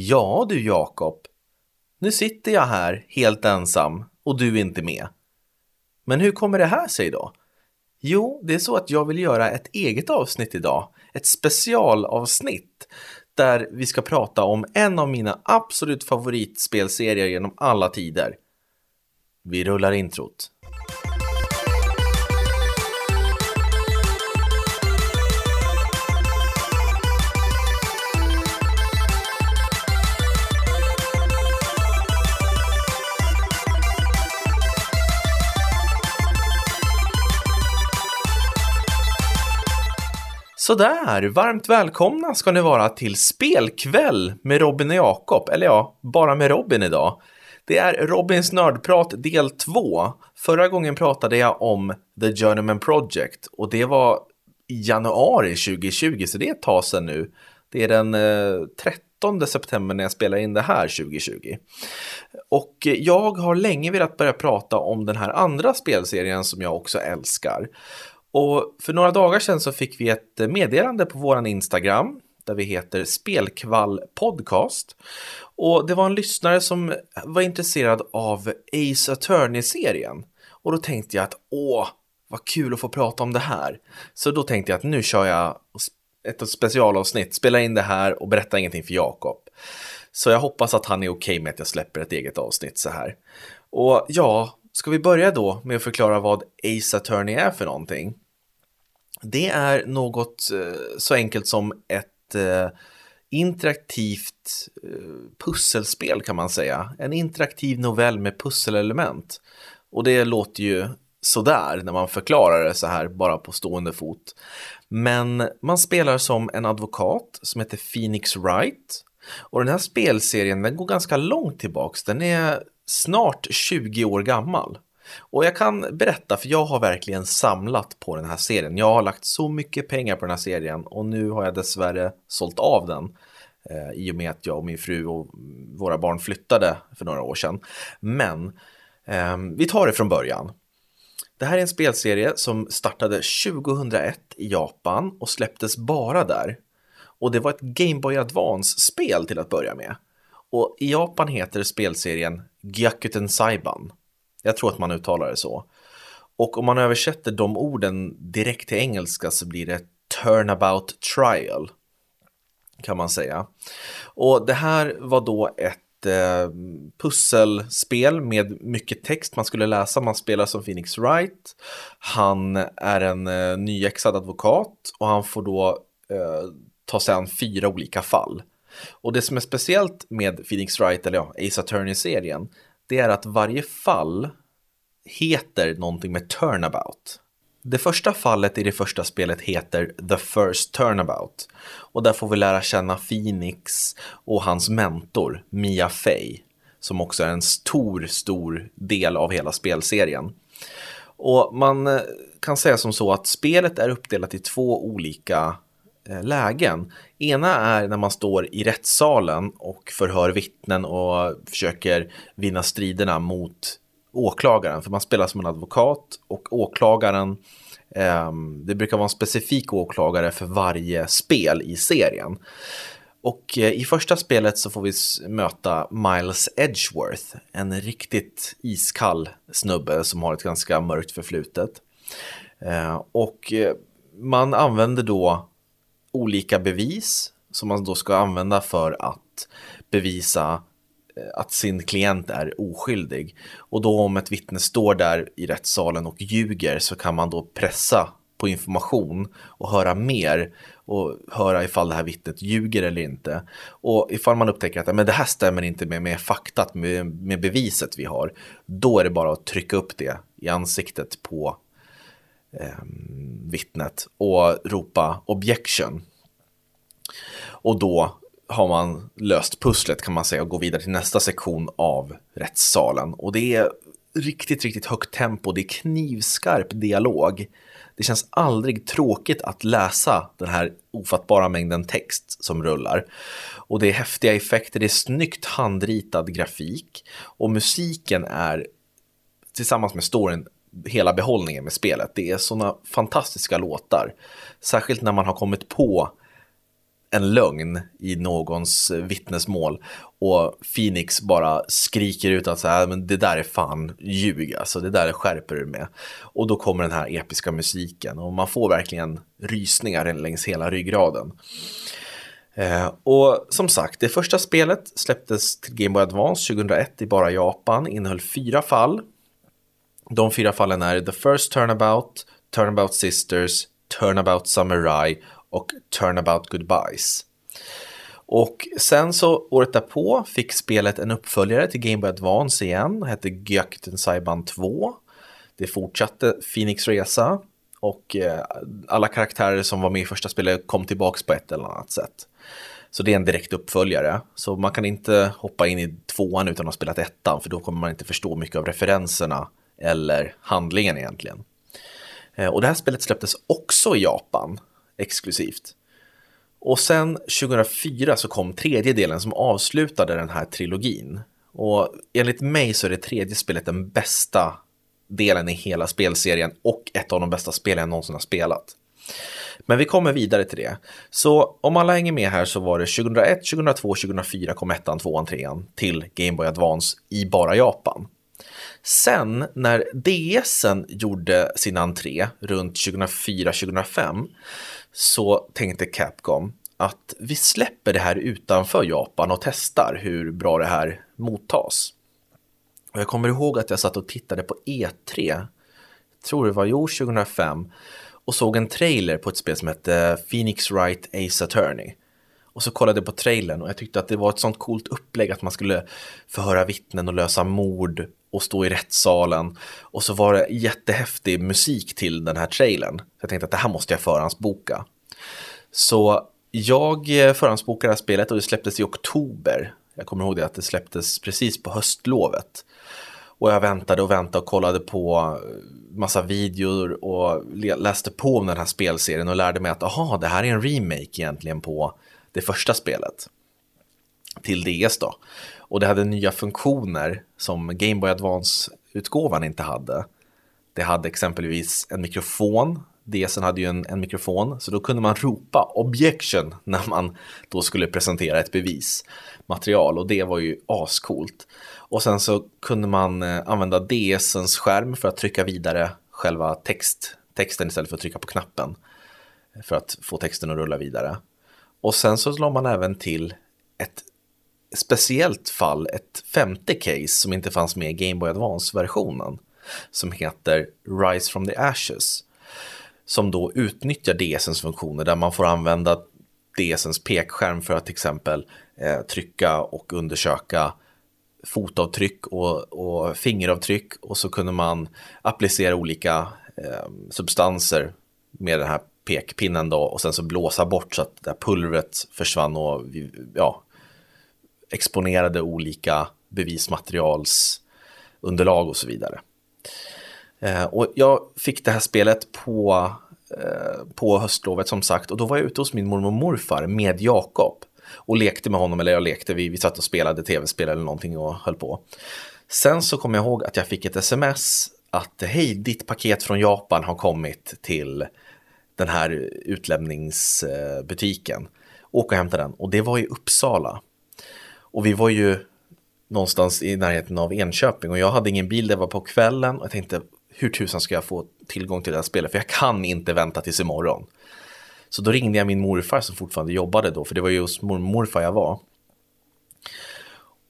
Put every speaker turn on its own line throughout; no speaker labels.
Ja du Jakob, nu sitter jag här helt ensam och du är inte med. Men hur kommer det här sig då? Jo, det är så att jag vill göra ett eget avsnitt idag, ett specialavsnitt där vi ska prata om en av mina absolut favoritspelserier genom alla tider. Vi rullar introt. Sådär, varmt välkomna ska ni vara till spelkväll med Robin och Jakob, eller ja, bara med Robin idag. Det är Robins nördprat del 2. Förra gången pratade jag om The Journeyman Project och det var i januari 2020, så det är ett tag sedan nu. Det är den eh, 13 september när jag spelar in det här 2020. Och eh, jag har länge velat börja prata om den här andra spelserien som jag också älskar. Och för några dagar sedan så fick vi ett meddelande på våran Instagram där vi heter Spelkvall Podcast. Och det var en lyssnare som var intresserad av Ace Attorney-serien. Och då tänkte jag att åh, vad kul att få prata om det här. Så då tänkte jag att nu kör jag ett specialavsnitt, spelar in det här och berättar ingenting för Jakob. Så jag hoppas att han är okej okay med att jag släpper ett eget avsnitt så här. Och ja, Ska vi börja då med att förklara vad Ace Attorney är för någonting? Det är något eh, så enkelt som ett eh, interaktivt eh, pusselspel kan man säga. En interaktiv novell med pusselelement. Och det låter ju sådär när man förklarar det så här bara på stående fot. Men man spelar som en advokat som heter Phoenix Wright. Och den här spelserien den går ganska långt tillbaks. Den är snart 20 år gammal. Och jag kan berätta, för jag har verkligen samlat på den här serien. Jag har lagt så mycket pengar på den här serien och nu har jag dessvärre sålt av den eh, i och med att jag och min fru och våra barn flyttade för några år sedan. Men eh, vi tar det från början. Det här är en spelserie som startade 2001 i Japan och släpptes bara där. Och det var ett Game Boy Advance-spel till att börja med. Och i Japan heter spelserien Gyakuten Saiban. Jag tror att man uttalar det så. Och om man översätter de orden direkt till engelska så blir det Turnabout Trial. Kan man säga. Och det här var då ett eh, pusselspel med mycket text man skulle läsa. Man spelar som Phoenix Wright. Han är en eh, nyexad advokat och han får då eh, ta sig an fyra olika fall. Och det som är speciellt med Phoenix Wright, eller ja, Ace Attorney-serien, det är att varje fall heter någonting med turnabout. Det första fallet i det första spelet heter The First Turnabout och där får vi lära känna Phoenix och hans mentor Mia Fey som också är en stor, stor del av hela spelserien. Och man eh, kan säga som så att spelet är uppdelat i två olika Eh, lägen. Ena är när man står i rättssalen och förhör vittnen och försöker vinna striderna mot åklagaren. För man spelar som en advokat och åklagaren, eh, det brukar vara en specifik åklagare för varje spel i serien. Och eh, i första spelet så får vi möta Miles Edgeworth, en riktigt iskall snubbe som har ett ganska mörkt förflutet. Eh, och man använder då olika bevis som man då ska använda för att bevisa eh, att sin klient är oskyldig. Och då om ett vittne står där i rättssalen och ljuger så kan man då pressa på information och höra mer och höra ifall det här vittnet ljuger eller inte. Och ifall man upptäcker att men det här stämmer inte med, med faktat, med, med beviset vi har, då är det bara att trycka upp det i ansiktet på eh, vittnet och ropa objection. Och då har man löst pusslet kan man säga och gå vidare till nästa sektion av rättssalen. Och det är riktigt, riktigt högt tempo, det är knivskarp dialog. Det känns aldrig tråkigt att läsa den här ofattbara mängden text som rullar. Och det är häftiga effekter, det är snyggt handritad grafik och musiken är tillsammans med storyn hela behållningen med spelet. Det är sådana fantastiska låtar. Särskilt när man har kommit på en lögn i någons vittnesmål och Phoenix bara skriker ut att så här, men det där är fan ljug, alltså det där skärper du med. Och då kommer den här episka musiken och man får verkligen rysningar längs hela ryggraden. Eh, och som sagt, det första spelet släpptes till Game Boy Advance 2001 i bara Japan, innehöll fyra fall. De fyra fallen är The First Turnabout, Turnabout Sisters, Turnabout Samurai och Turnabout Goodbyes. Och sen så året därpå fick spelet en uppföljare till Game Boy Advance igen, hette Gyakuten Saiban 2. Det fortsatte Phoenix resa och eh, alla karaktärer som var med i första spelet kom tillbaka på ett eller annat sätt. Så det är en direkt uppföljare. Så man kan inte hoppa in i tvåan utan att ha spelat ettan för då kommer man inte förstå mycket av referenserna eller handlingen egentligen. Eh, och det här spelet släpptes också i Japan exklusivt. Och sen 2004 så kom tredje delen som avslutade den här trilogin. Och enligt mig så är det tredje spelet den bästa delen i hela spelserien och ett av de bästa spelen jag någonsin har spelat. Men vi kommer vidare till det. Så om alla hänger med här så var det 2001, 2002, 2004 kom ettan, tvåan, trean till Game Boy Advance i bara Japan. Sen när DSen gjorde sin entré runt 2004-2005 så tänkte Capcom att vi släpper det här utanför Japan och testar hur bra det här mottas. Och jag kommer ihåg att jag satt och tittade på E3, tror det var i år 2005, och såg en trailer på ett spel som hette Phoenix Wright Ace Attorney. Och så kollade jag på trailern och jag tyckte att det var ett sånt coolt upplägg att man skulle förhöra vittnen och lösa mord och stå i rättssalen. Och så var det jättehäftig musik till den här trailern. Så jag tänkte att det här måste jag förhandsboka. Så jag eh, förhandsbokade det här spelet och det släpptes i oktober. Jag kommer ihåg det att det släpptes precis på höstlovet. Och jag väntade och väntade och kollade på eh, massa videor och läste på om den här spelserien och lärde mig att aha, det här är en remake egentligen på det första spelet. Till DS då. Och det hade nya funktioner som Game Boy Advance-utgåvan inte hade. Det hade exempelvis en mikrofon. DSen hade ju en, en, mikrofon, så då kunde man ropa objection när man då skulle presentera ett bevismaterial och det var ju ascoolt. Och sen så kunde man eh, använda DSens skärm för att trycka vidare själva text, texten istället för att trycka på knappen eh, för att få texten att rulla vidare. Och sen så la man även till ett speciellt fall, ett femte case som inte fanns med i Game Boy Advance-versionen som heter Rise from the Ashes som då utnyttjar DSens funktioner där man får använda DSens pekskärm för att till exempel eh, trycka och undersöka fotavtryck och, och, fingeravtryck och så kunde man applicera olika eh, substanser med den här pekpinnen då och sen så blåsa bort så att det här pulvret försvann och ja, exponerade olika bevismaterialsunderlag och så vidare. Eh, och jag fick det här spelet på, eh, på höstlovet som sagt och då var jag ute hos min mormor och morfar med Jakob och lekte med honom, eller jag lekte, vi, vi satt och spelade tv-spel eller någonting och höll på. Sen så kom jag ihåg att jag fick ett sms att hej, ditt paket från Japan har kommit till den här utlämningsbutiken. Åk och hämta den. Och det var i Uppsala. Och vi var ju någonstans i närheten av Enköping och jag hade ingen bil, det var på kvällen och jag tänkte hur tusan ska jag få tillgång till det här spelet för jag kan inte vänta tills imorgon. Så då ringde jag min morfar som fortfarande jobbade då, för det var ju hos morfar jag var.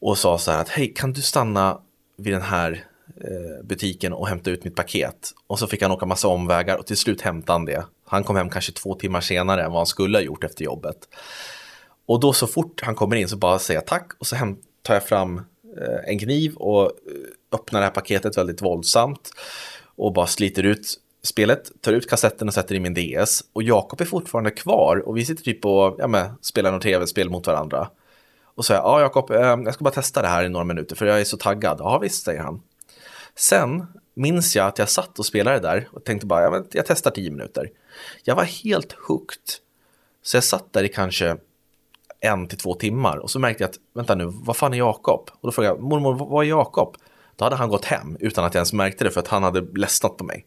Och sa så här att hej, kan du stanna vid den här eh, butiken och hämta ut mitt paket? Och så fick han åka massa omvägar och till slut hämtade han det. Han kom hem kanske två timmar senare än vad han skulle ha gjort efter jobbet. Och då så fort han kommer in så bara säger jag tack och så tar jag fram eh, en kniv och eh, öppnar det här paketet väldigt våldsamt och bara sliter ut spelet, tar ut kassetten och sätter i min DS. Och Jakob är fortfarande kvar och vi sitter typ och ja, men, spelar något tv-spel mot varandra. Och så ja Jakob, eh, jag ska bara testa det här i några minuter för jag är så taggad. Ja visst, säger han. Sen minns jag att jag satt och spelade där och tänkte bara, ja, men, jag testar tio minuter. Jag var helt hooked. Så jag satt där i kanske en till två timmar och så märkte jag att, vänta nu, vad fan är Jakob? Och då frågade jag, mormor, vad är Jakob? Då hade han gått hem utan att jag ens märkte det för att han hade ledsnat på mig.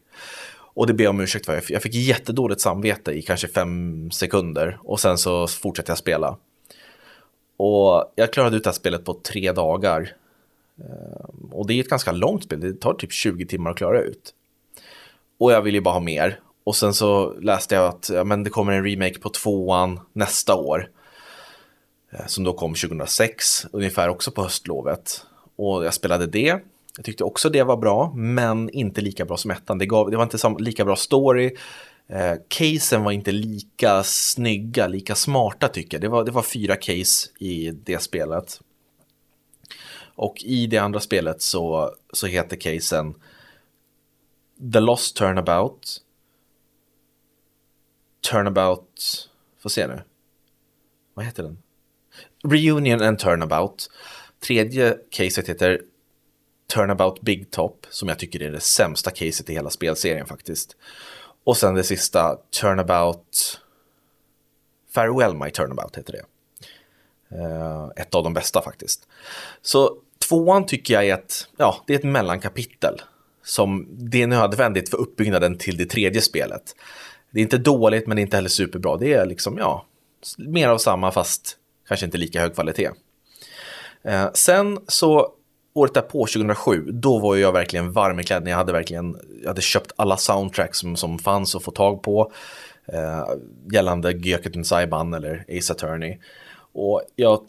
Och det ber jag om ursäkt för. Jag fick jättedåligt samvete i kanske fem sekunder och sen så fortsatte jag spela. Och jag klarade ut det här spelet på tre dagar. Ehm, och det är ett ganska långt spel, det tar typ 20 timmar att klara ut. Och jag vill ju bara ha mer. Och sen så läste jag att ja, men det kommer en remake på tvåan nästa år. Eh, som då kom 2006, ungefär också på höstlovet. Och jag spelade det. Jag tyckte också det var bra, men inte lika bra som ettan. Det, gav, det var inte lika bra story. Eh, casen var inte lika snygga, lika smarta tycker jag. Det var, det var fyra case i det spelet. Och i det andra spelet så, så heter casen The Lost Turnabout. Turnabout, får se nu. Vad heter den? Reunion and Turnabout. Tredje caset heter Turnabout Big Top, som jag tycker är det sämsta caset i hela spelserien faktiskt. Och sen det sista, Turnabout Farewell My Turnabout heter det. Uh, ett av de bästa faktiskt. Så tvåan tycker jag är ett, ja, det är ett mellankapitel som det är nödvändigt för uppbyggnaden till det tredje spelet. Det är inte dåligt men det är inte heller superbra. Det är liksom, ja, mer av samma fast kanske inte lika hög kvalitet. Eh, sen så året därpå, 2007, då var jag verkligen varm i kläderna. Jag hade verkligen jag hade köpt alla soundtracks som, som fanns att få tag på eh, gällande Göketen Saiban eller Ace Attorney. Och jag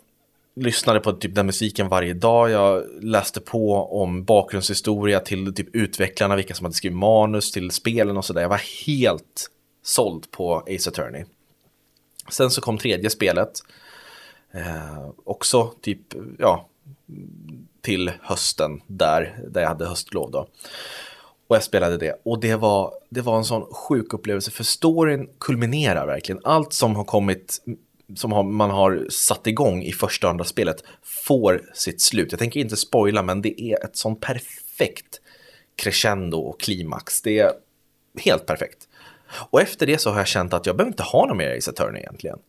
lyssnade på typ den musiken varje dag. Jag läste på om bakgrundshistoria till typ utvecklarna, vilka som hade skrivit manus till spelen och sådär. Jag var helt såld på Ace Attorney. Sen så kom tredje spelet. Eh, också typ, ja, till hösten där, där jag hade höstlov då. Och jag spelade det. Och det var, det var en sån sjuk upplevelse, för storyn kulminerar verkligen. Allt som har kommit som har, man har satt igång i första och andra spelet får sitt slut. Jag tänker inte spoila, men det är ett sånt perfekt crescendo och klimax. Det är helt perfekt. Och efter det så har jag känt att jag behöver inte ha någon mer Ace Attorney egentligen.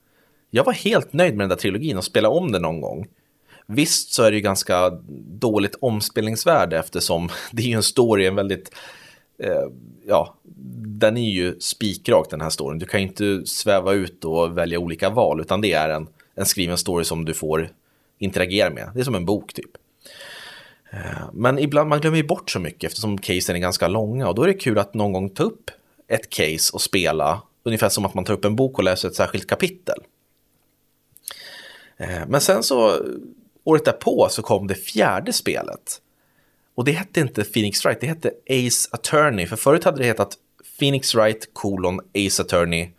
Jag var helt nöjd med den där trilogin och spela om den någon gång. Visst så är det ju ganska dåligt omspelningsvärde eftersom det är ju en story, en väldigt eh, ja, den är ju spikrak den här storyn. Du kan ju inte sväva ut och välja olika val, utan det är en, en skriven story som du får interagera med. Det är som en bok typ. Eh, men ibland man glömmer bort så mycket eftersom casen är ganska långa och då är det kul att någon gång ta upp ett case och spela ungefär som att man tar upp en bok och läser ett särskilt kapitel. Eh, men sen så året därpå så kom det fjärde spelet och det hette inte Phoenix Wright, det hette Ace Attorney. För förut hade det hetat Phoenix Wright kolon Ace Attorney.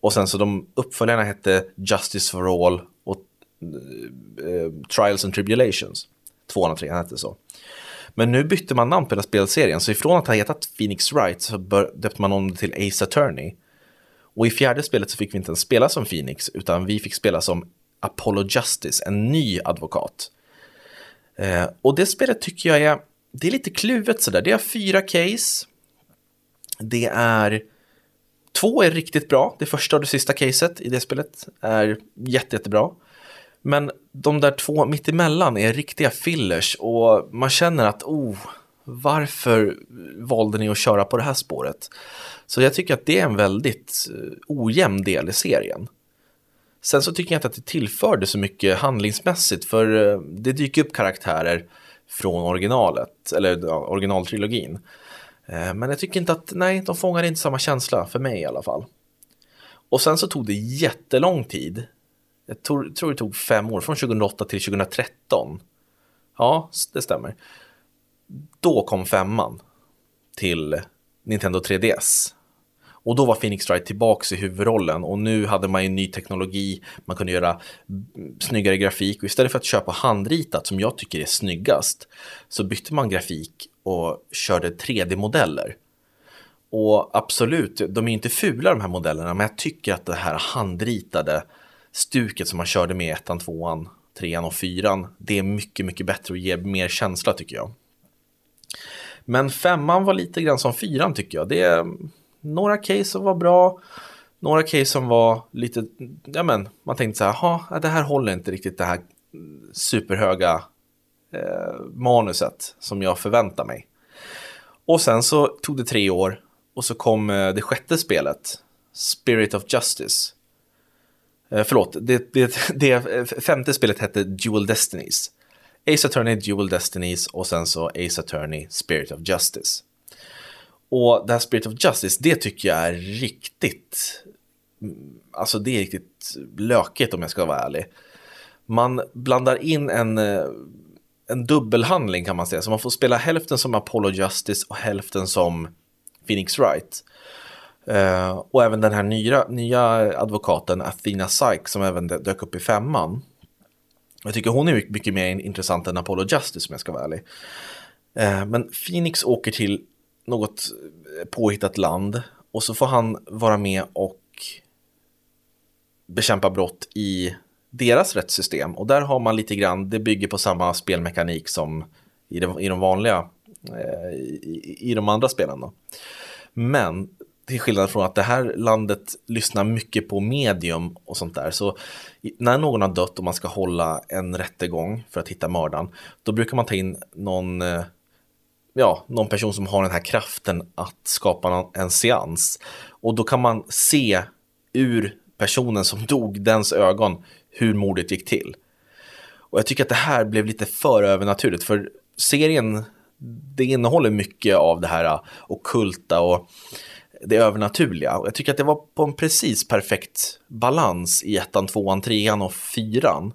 Och sen så de uppföljarna hette Justice for All och eh, eh Trials and Tribulations. Tvåan och trean hette så. Men nu bytte man namn på hela spelserien, så ifrån att ha hetat Phoenix Wright så döpte man om det till Ace Attorney. Och i fjärde spelet så fick vi inte ens spela som Phoenix, utan vi fick spela som Apollo Justice, en ny advokat. Eh, och det spelet tycker jag är, det är lite kluvet sådär. Det har fyra case. Det är, två är riktigt bra. Det första och det sista caset i det spelet är jätte, jättebra. Men de där två mittemellan är riktiga fillers och man känner att, oh, varför valde ni att köra på det här spåret? Så jag tycker att det är en väldigt eh, ojämn del i serien. Sen så tycker jag inte att det tillförde så mycket handlingsmässigt för eh, det dyker upp karaktärer från originalet, eller ja, originaltrilogin. Eh, men jag tycker inte att, nej, de fångar inte samma känsla, för mig i alla fall. Och sen så tog det jättelång tid. Jag tror, tror det tog fem år, från 2008 till 2013. Ja, det stämmer. Då kom femman till Nintendo 3DS. Och då var Phoenix Wright tillbaka i huvudrollen och nu hade man ju ny teknologi, man kunde göra snyggare grafik och istället för att köpa handritat som jag tycker är snyggast så bytte man grafik och körde 3D-modeller. Och absolut, de är inte fula de här modellerna, men jag tycker att det här handritade stuket som man körde med ettan, tvåan, trean och fyran, det är mycket, mycket bättre och ger mer känsla tycker jag. Men femman var lite grann som fyran tycker jag. Det några case som var bra, några case som var lite, ja men man tänkte så här, det här håller inte riktigt det här superhöga eh, manuset som jag förväntar mig. Och sen så tog det tre år och så kom eh, det sjätte spelet, Spirit of Justice. Eh, förlåt, det, det, det eh, femte spelet hette Dual Destinies. Ace Attorney Dual Destinies och sen så Ace Attorney Spirit of Justice. Och det här Spirit of Justice, det tycker jag är riktigt, mm, alltså det är riktigt lökigt om jag ska vara ärlig. Man blandar in en, eh, en dubbelhandling kan man säga, så man får spela hälften som Apollo Justice och hälften som Phoenix Wright. Uh, och även den här nya, nya advokaten Athena Syke som även dök upp i femman. Jag tycker hon är mycket mer intressant än Apollo Justice om jag ska vara ärlig. Uh, men Phoenix åker till något påhittat land och så får han vara med och bekämpa brott i deras rättssystem. Och där har man lite grann, det bygger på samma spelmekanik som i de, i de vanliga, eh, i, i, de andra spelen. Då. Men till skillnad från att det här landet lyssnar mycket på medium och sånt där. Så när någon har dött och man ska hålla en rättegång för att hitta mördaren, då brukar man ta in någon, eh, ja, någon person som har den här kraften att skapa en seans. Och då kan man se ur personen som dog, dens ögon, hur mordet gick till. Och jag tycker att det här blev lite för övernaturligt, för serien det innehåller mycket av det här okulta och det övernaturliga. Och jag tycker att det var på en precis perfekt balans i ettan, tvåan, trean och fyran.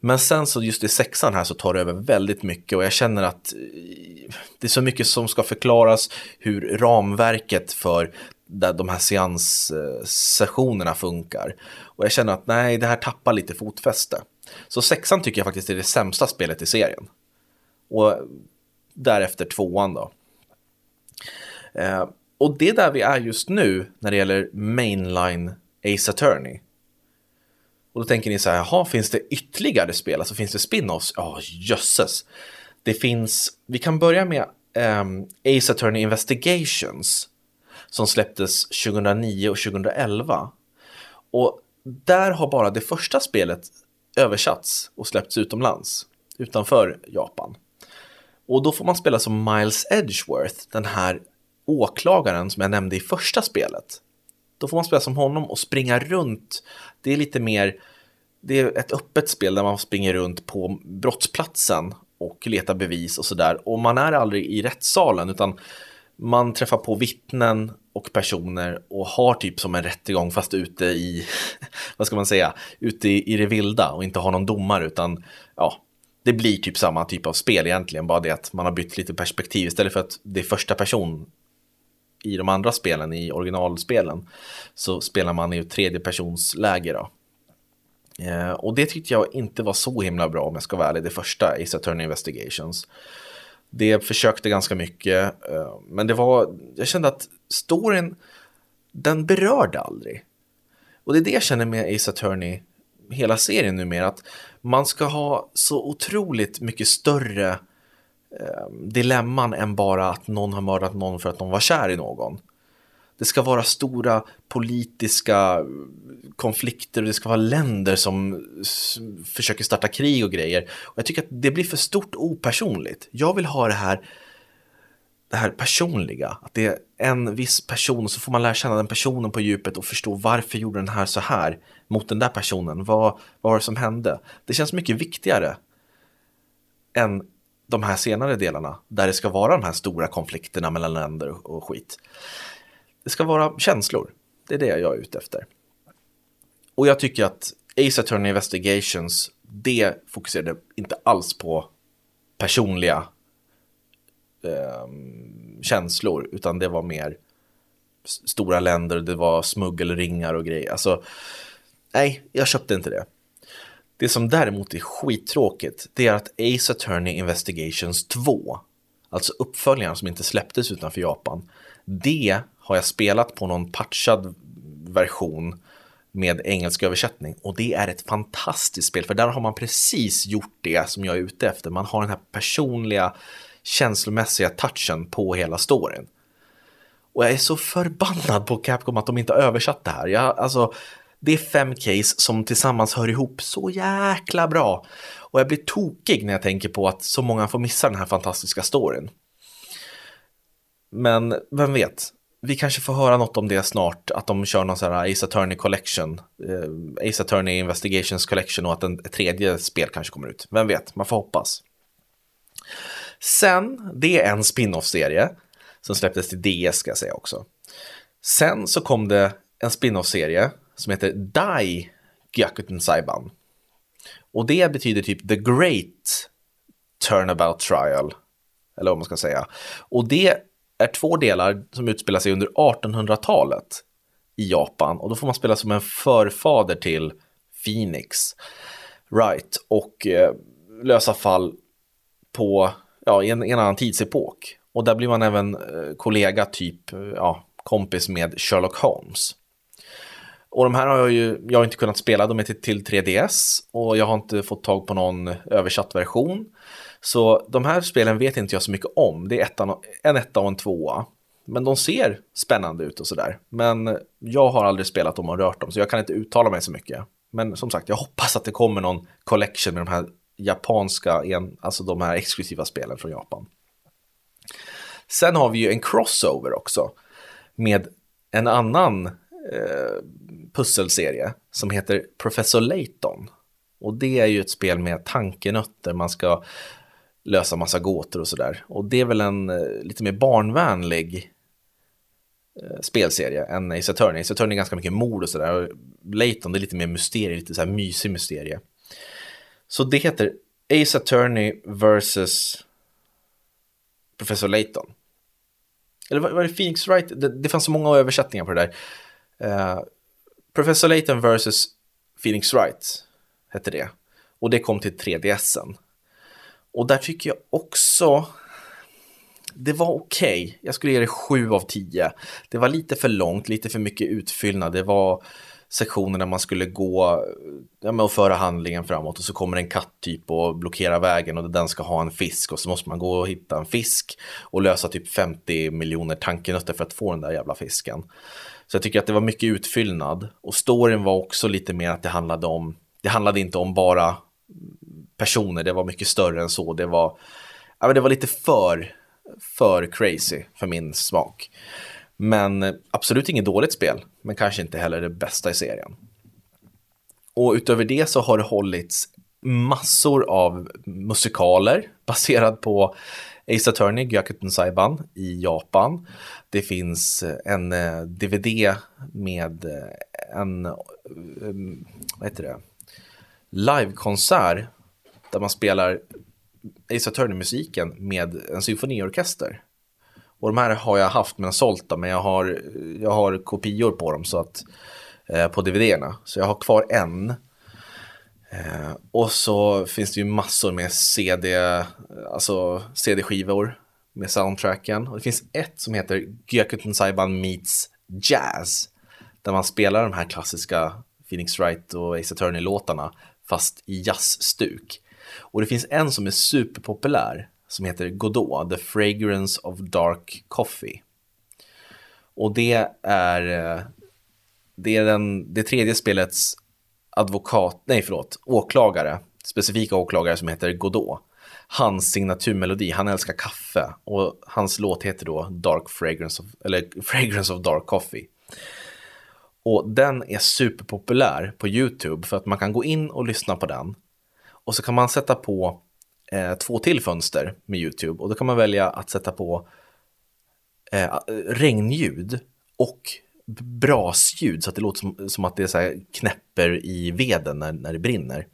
Men sen så just i sexan här så tar det över väldigt mycket och jag känner att eh, det är så mycket som ska förklaras hur ramverket för de här seanssessionerna funkar. Och jag känner att nej, det här tappar lite fotfäste. Så sexan tycker jag faktiskt är det sämsta spelet i serien. Och därefter tvåan då. Eh, och det är där vi är just nu när det gäller mainline Ace Attorney. Och då tänker ni så här, jaha, finns det ytterligare spel? Alltså finns det spin-offs? Ja, oh, jösses. Det finns, vi kan börja med um, Ace Attorney Investigations som släpptes 2009 och 2011. Och där har bara det första spelet översatts och släppts utomlands, utanför Japan. Och då får man spela som Miles Edgeworth, den här åklagaren som jag nämnde i första spelet. Då får man spela som honom och springa runt. Det är lite mer, det är ett öppet spel där man springer runt på brottsplatsen och letar bevis och sådär. Och man är aldrig i rättssalen utan man träffar på vittnen och personer och har typ som en rättegång fast ute i, vad ska man säga, ute i, i det vilda och inte har någon domare utan ja, det blir typ samma typ av spel egentligen, bara det att man har bytt lite perspektiv istället för att det är första person i de andra spelen, i originalspelen, så spelar man i tredje persons läge då. Eh, och det tyckte jag inte var så himla bra om jag ska vara ärlig, det första i Saturn Investigations. Det försökte ganska mycket, eh, men det var, jag kände att storyn, den berörde aldrig. Och det är det jag känner med Ace Attorney, hela serien numera, att man ska ha så otroligt mycket större eh, dilemman än bara att någon har mördat någon för att någon var kär i någon. Det ska vara stora politiska eh, konflikter och det ska vara länder som försöker starta krig och grejer. Och jag tycker att det blir för stort opersonligt. Jag vill ha det här, det här personliga. Att det är en viss person och så får man lära känna den personen på djupet och förstå varför gjorde den här så här mot den där personen. Vad, vad var det som hände? Det känns mycket viktigare än de här senare delarna där det ska vara de här stora konflikterna mellan länder och skit. Det ska vara känslor. Det är det jag är ute efter. Och jag tycker att Ace Attorney Investigations, det fokuserade inte alls på personliga eh, känslor, utan det var mer stora länder, det var smuggelringar och grejer. Alltså, nej, jag köpte inte det. Det som däremot är skittråkigt, det är att Ace Attorney Investigations 2, alltså uppföljaren som inte släpptes utanför Japan, det har jag spelat på någon patchad version med engelsk översättning och det är ett fantastiskt spel för där har man precis gjort det som jag är ute efter. Man har den här personliga känslomässiga touchen på hela storyn. Och jag är så förbannad på Capcom att de inte har översatt det här. Jag, alltså, det är fem case som tillsammans hör ihop så jäkla bra. Och jag blir tokig när jag tänker på att så många får missa den här fantastiska storyn. Men vem vet, vi kanske får höra något om det snart, att de kör någon sån här Ace Attorney Collection, eh, Ace Attorney Investigations Collection och att en, ett tredje spel kanske kommer ut. Vem vet, man får hoppas. Sen, det är en spin-off-serie som släpptes till DS ska jag säga också. Sen så kom det en spin-off-serie som heter Dai Gyakuten Saiban. Och det betyder typ The Great Turnabout Trial, eller vad man ska säga. Och det är två delar som utspelar sig under 1800-talet i Japan. Och då får man spela som en förfader till Phoenix. Right, och eh, lösa fall på ja, en, en annan tidsepok. Och där blir man även eh, kollega, typ eh, ja, kompis med Sherlock Holmes. Och de här har jag ju, jag har inte kunnat spela, de är till, till 3DS och jag har inte fått tag på någon översatt version. Så de här spelen vet inte jag så mycket om. Det är ettan, en etta och en tvåa. Men de ser spännande ut och sådär. Men jag har aldrig spelat dem och rört dem, så jag kan inte uttala mig så mycket. Men som sagt, jag hoppas att det kommer någon collection med de här japanska, alltså de här exklusiva spelen från Japan. Sen har vi ju en crossover också med en annan eh, pusselserie som heter Professor Layton. Och det är ju ett spel med tankenötter, man ska lösa massa gåtor och sådär. Och det är väl en eh, lite mer barnvänlig eh, spelserie än Ace Attorney. Ace Attorney är ganska mycket mord och sådär. Layton det är lite mer mysterie, lite så här mysig mysterie. Så det heter Ace Attorney versus Professor Layton. Eller var det Phoenix Wright? Det, det fanns så många översättningar på det där. Uh, Professor Layton vs. Phoenix Wright hette det. Och det kom till 3DSen. Och där tycker jag också det var okej. Okay. Jag skulle ge det 7 av 10. Det var lite för långt, lite för mycket utfyllnad. Det var sektioner där man skulle gå ja, och föra handlingen framåt och så kommer en katt typ och blockerar vägen och den ska ha en fisk och så måste man gå och hitta en fisk och lösa typ 50 miljoner tankenötter för att få den där jävla fisken. Så jag tycker att det var mycket utfyllnad och storyn var också lite mer att det handlade om, det handlade inte om bara personer, det var mycket större än så, det var, ja, det var lite för, för crazy för min smak. Men eh, absolut inget dåligt spel, men kanske inte heller det bästa i serien. Och utöver det så har det hållits massor av musikaler baserad på Ace Attorney, Gyakuten Saiban i Japan. Det finns eh, en eh, DVD med eh, en, vad heter det, livekonsert där man spelar Ace Attorney-musiken med en symfoniorkester. Och de här har jag haft men sålt dem, men jag har, jag har kopior på dem så att, eh, på DVD-erna. Så jag har kvar en. Eh, och så finns det ju massor med CD, alltså CD-skivor med soundtracken. Och det finns ett som heter Gyakuten Saiban Meets Jazz. Där man spelar de här klassiska Phoenix Wright och Ace Attorney-låtarna fast i jazzstuk. Och det finns en som är superpopulär som heter Godot, The Fragrance of Dark Coffee. Och det är, eh, det är den, det tredje spelets advokat, nej förlåt, åklagare, specifika åklagare som heter Godot. Hans signaturmelodi, han älskar kaffe och hans låt heter då Dark Fragrance of, eller Fragrance of Dark Coffee. Och den är superpopulär på YouTube för att man kan gå in och lyssna på den. Och så kan man sätta på eh, två till fönster med YouTube och då kan man välja att sätta på eh, eh regnljud och brasljud så att det låter som, som att det så knäpper i veden när, när det brinner.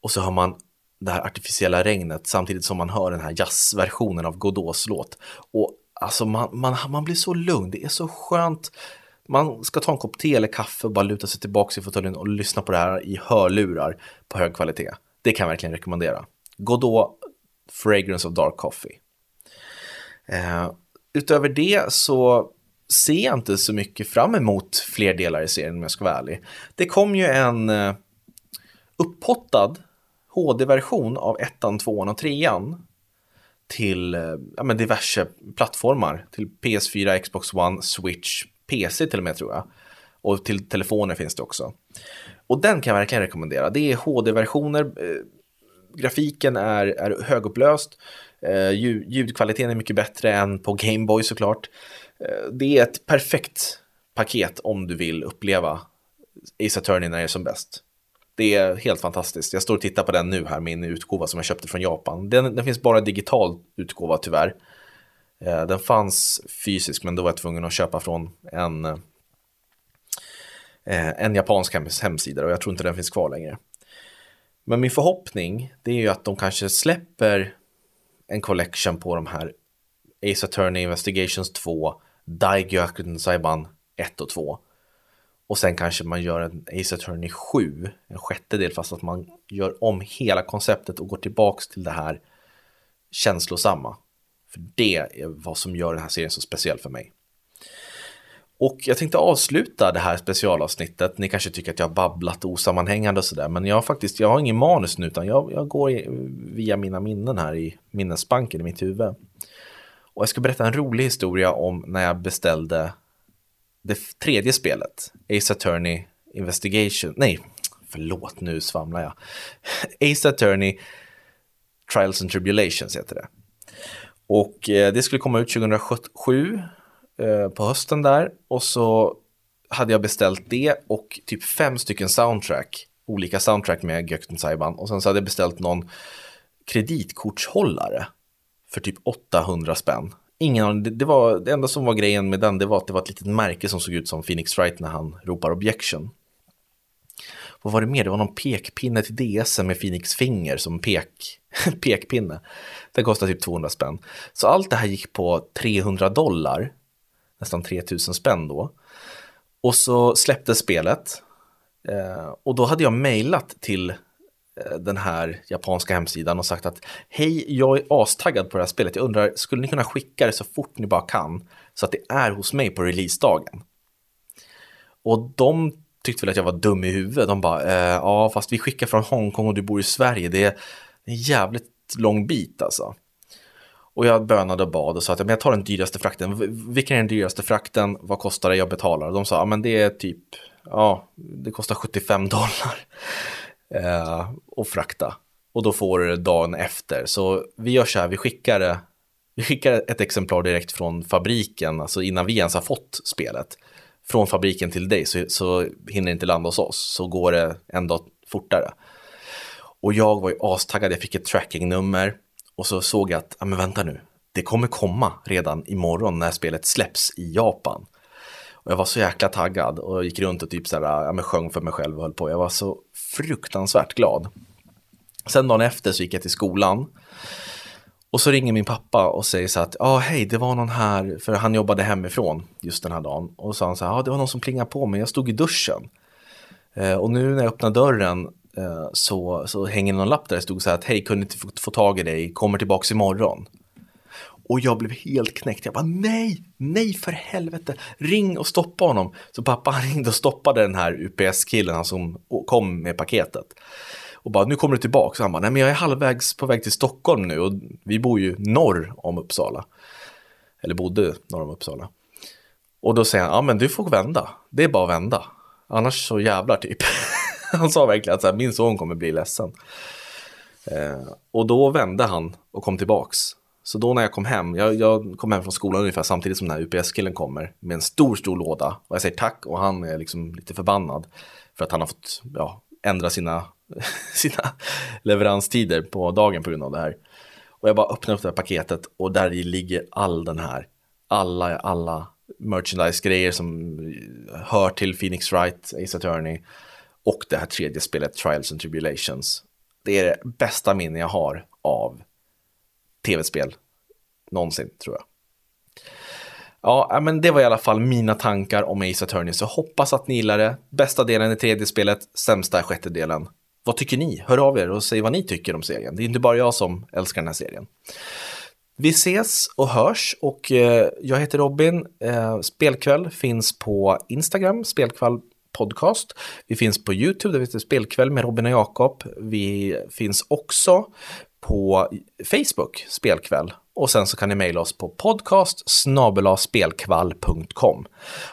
Och så har man det här artificiella regnet samtidigt som man hör den här jazzversionen av Godots låt. Och alltså man, man, man blir så lugn, det är så skönt. Man ska ta en kopp te eller kaffe och bara luta sig tillbaka i fåtöljen och lyssna på det här i hörlurar på hög kvalitet. Det kan jag verkligen rekommendera. Godot Fragrance of Dark Coffee. Eh, utöver det så ser jag inte så mycket fram emot fler delar i serien om jag ska vara ärlig. Det kom ju en eh, upphottad HD-version av ettan, tvåan och trean till eh, ja, men diverse plattformar. Till PS4, Xbox One, Switch, PC till och med tror jag. Och till telefoner finns det också. Och den kan jag verkligen rekommendera. Det är HD-versioner. Eh, grafiken är, är högupplöst. Eh, ljud, ljudkvaliteten är mycket bättre än på Gameboy såklart. Eh, det är ett perfekt paket om du vill uppleva Ace Attorney när det är som bäst. Det är helt fantastiskt. Jag står och tittar på den nu här, min utgåva som jag köpte från Japan. Den, den finns bara digital utgåva tyvärr. Eh, den fanns fysisk men då var jag tvungen att köpa från en, eh, en japansk hemsida och jag tror inte den finns kvar längre. Men min förhoppning det är ju att de kanske släpper en collection på de här Ace Attorney Investigations 2, Daigyaku Saiban 1 och 2. Och sen kanske man gör en Ace Attorney 7, en sjättedel, fast att man gör om hela konceptet och går tillbaks till det här känslosamma. För det är vad som gör den här serien så speciell för mig. Och jag tänkte avsluta det här specialavsnittet. Ni kanske tycker att jag har babblat osammanhängande och sådär, men jag har faktiskt, jag har ingen manus nu, utan jag, jag går via mina minnen här i minnesbanken i mitt huvud. Och jag ska berätta en rolig historia om när jag beställde det tredje spelet, Ace Attorney Investigation, nej, förlåt nu svamlar jag. Ace Attorney Trials and Tribulations heter det. Och eh, det skulle komma ut 2007 eh, på hösten där och så hade jag beställt det och typ fem stycken soundtrack, olika soundtrack med Gökten Saiban och sen så hade jag beställt någon kreditkortshållare för typ 800 spänn. Ingen det, det var det enda som var grejen med den, det var att det var ett litet märke som såg ut som Phoenix Wright när han ropar objection. Vad var det mer? Det var någon pekpinne till DS med Phoenix finger som pek, pekpinne. Den kostade typ 200 spänn. Så allt det här gick på 300 dollar, nästan 3000 spänn då. Och så släpptes spelet. Eh, och då hade jag mejlat till Eh, den här japanska hemsidan och sagt att hej, jag är astaggad på det här spelet. Jag undrar, skulle ni kunna skicka det så fort ni bara kan så att det är hos mig på releasedagen? Och de tyckte väl att jag var dum i huvudet. De bara, eh, ja, fast vi skickar från Hongkong och du bor i Sverige. Det är en jävligt lång bit alltså. Och jag bönade och bad och sa att jag tar den dyraste frakten. Vilken är den dyraste frakten? Vad kostar det? Jag betalar. Och de sa, ja men det är typ, ja, det kostar 75 dollar eh, och frakta. Och då får du det dagen efter. Så vi gör så här, vi skickar, vi skickar ett exemplar direkt från fabriken, alltså innan vi ens har fått spelet. Från fabriken till dig så, så hinner det inte landa hos oss, så går det en dag fortare. Och jag var ju astaggad, jag fick ett trackingnummer och så såg jag att, ja men vänta nu, det kommer komma redan imorgon när spelet släpps i Japan. Och jag var så jäkla taggad och gick runt och typ så här, ja, men sjöng för mig själv och höll på. Jag var så fruktansvärt glad. Sen dagen efter så gick jag till skolan. Och så ringer min pappa och säger så att, ja ah, hej, det var någon här, för han jobbade hemifrån just den här dagen. Och så sa han så här, ja ah, det var någon som plingade på mig, jag stod i duschen. Eh, och nu när jag öppnar dörren eh, så, så hänger någon lapp där det stod så här att, hej, kunde inte få, få tag i dig, kommer tillbaks imorgon. Och jag blev helt knäckt. Jag bara nej, nej för helvete, ring och stoppa honom. Så pappa han ringde och stoppade den här UPS-killen, han som kom med paketet. Och bara nu kommer du tillbaka. Så han bara nej men jag är halvvägs på väg till Stockholm nu och vi bor ju norr om Uppsala. Eller bodde norr om Uppsala. Och då säger han, ja men du får vända, det är bara att vända. Annars så jävlar typ. han sa verkligen att så här, min son kommer bli ledsen. Eh, och då vände han och kom tillbaks. Så då när jag kom hem, jag, jag kom hem från skolan ungefär samtidigt som den här UPS-killen kommer med en stor, stor låda. Och jag säger tack och han är liksom lite förbannad för att han har fått ja, ändra sina, sina leveranstider på dagen på grund av det här. Och jag bara öppnar upp det här paketet och där i ligger all den här, alla, alla merchandise-grejer som hör till Phoenix Wright, Ace Attorney och det här tredje spelet, Trials and Tribulations. Det är det bästa minne jag har av tv-spel någonsin, tror jag. Ja, men det var i alla fall mina tankar om Ace Attorney, så hoppas att ni gillar det. Bästa delen i tredje spelet, sämsta är sjätte delen. Vad tycker ni? Hör av er och säg vad ni tycker om serien. Det är inte bara jag som älskar den här serien. Vi ses och hörs och eh, jag heter Robin. Eh, spelkväll finns på Instagram, Spelkväll podcast. Vi finns på YouTube, där vi heter Spelkväll med Robin och Jakob. Vi finns också på Facebook, Spelkväll. Och sen så kan ni mejla oss på podcast spelkvall.com.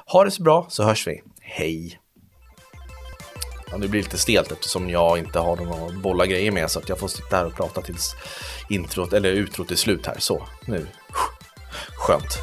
Ha det så bra så hörs vi. Hej! Ja, det blir lite stelt eftersom jag inte har några bolla grejer med så att jag får sitta här och prata tills introt eller utrot är slut här. Så, nu. Skönt.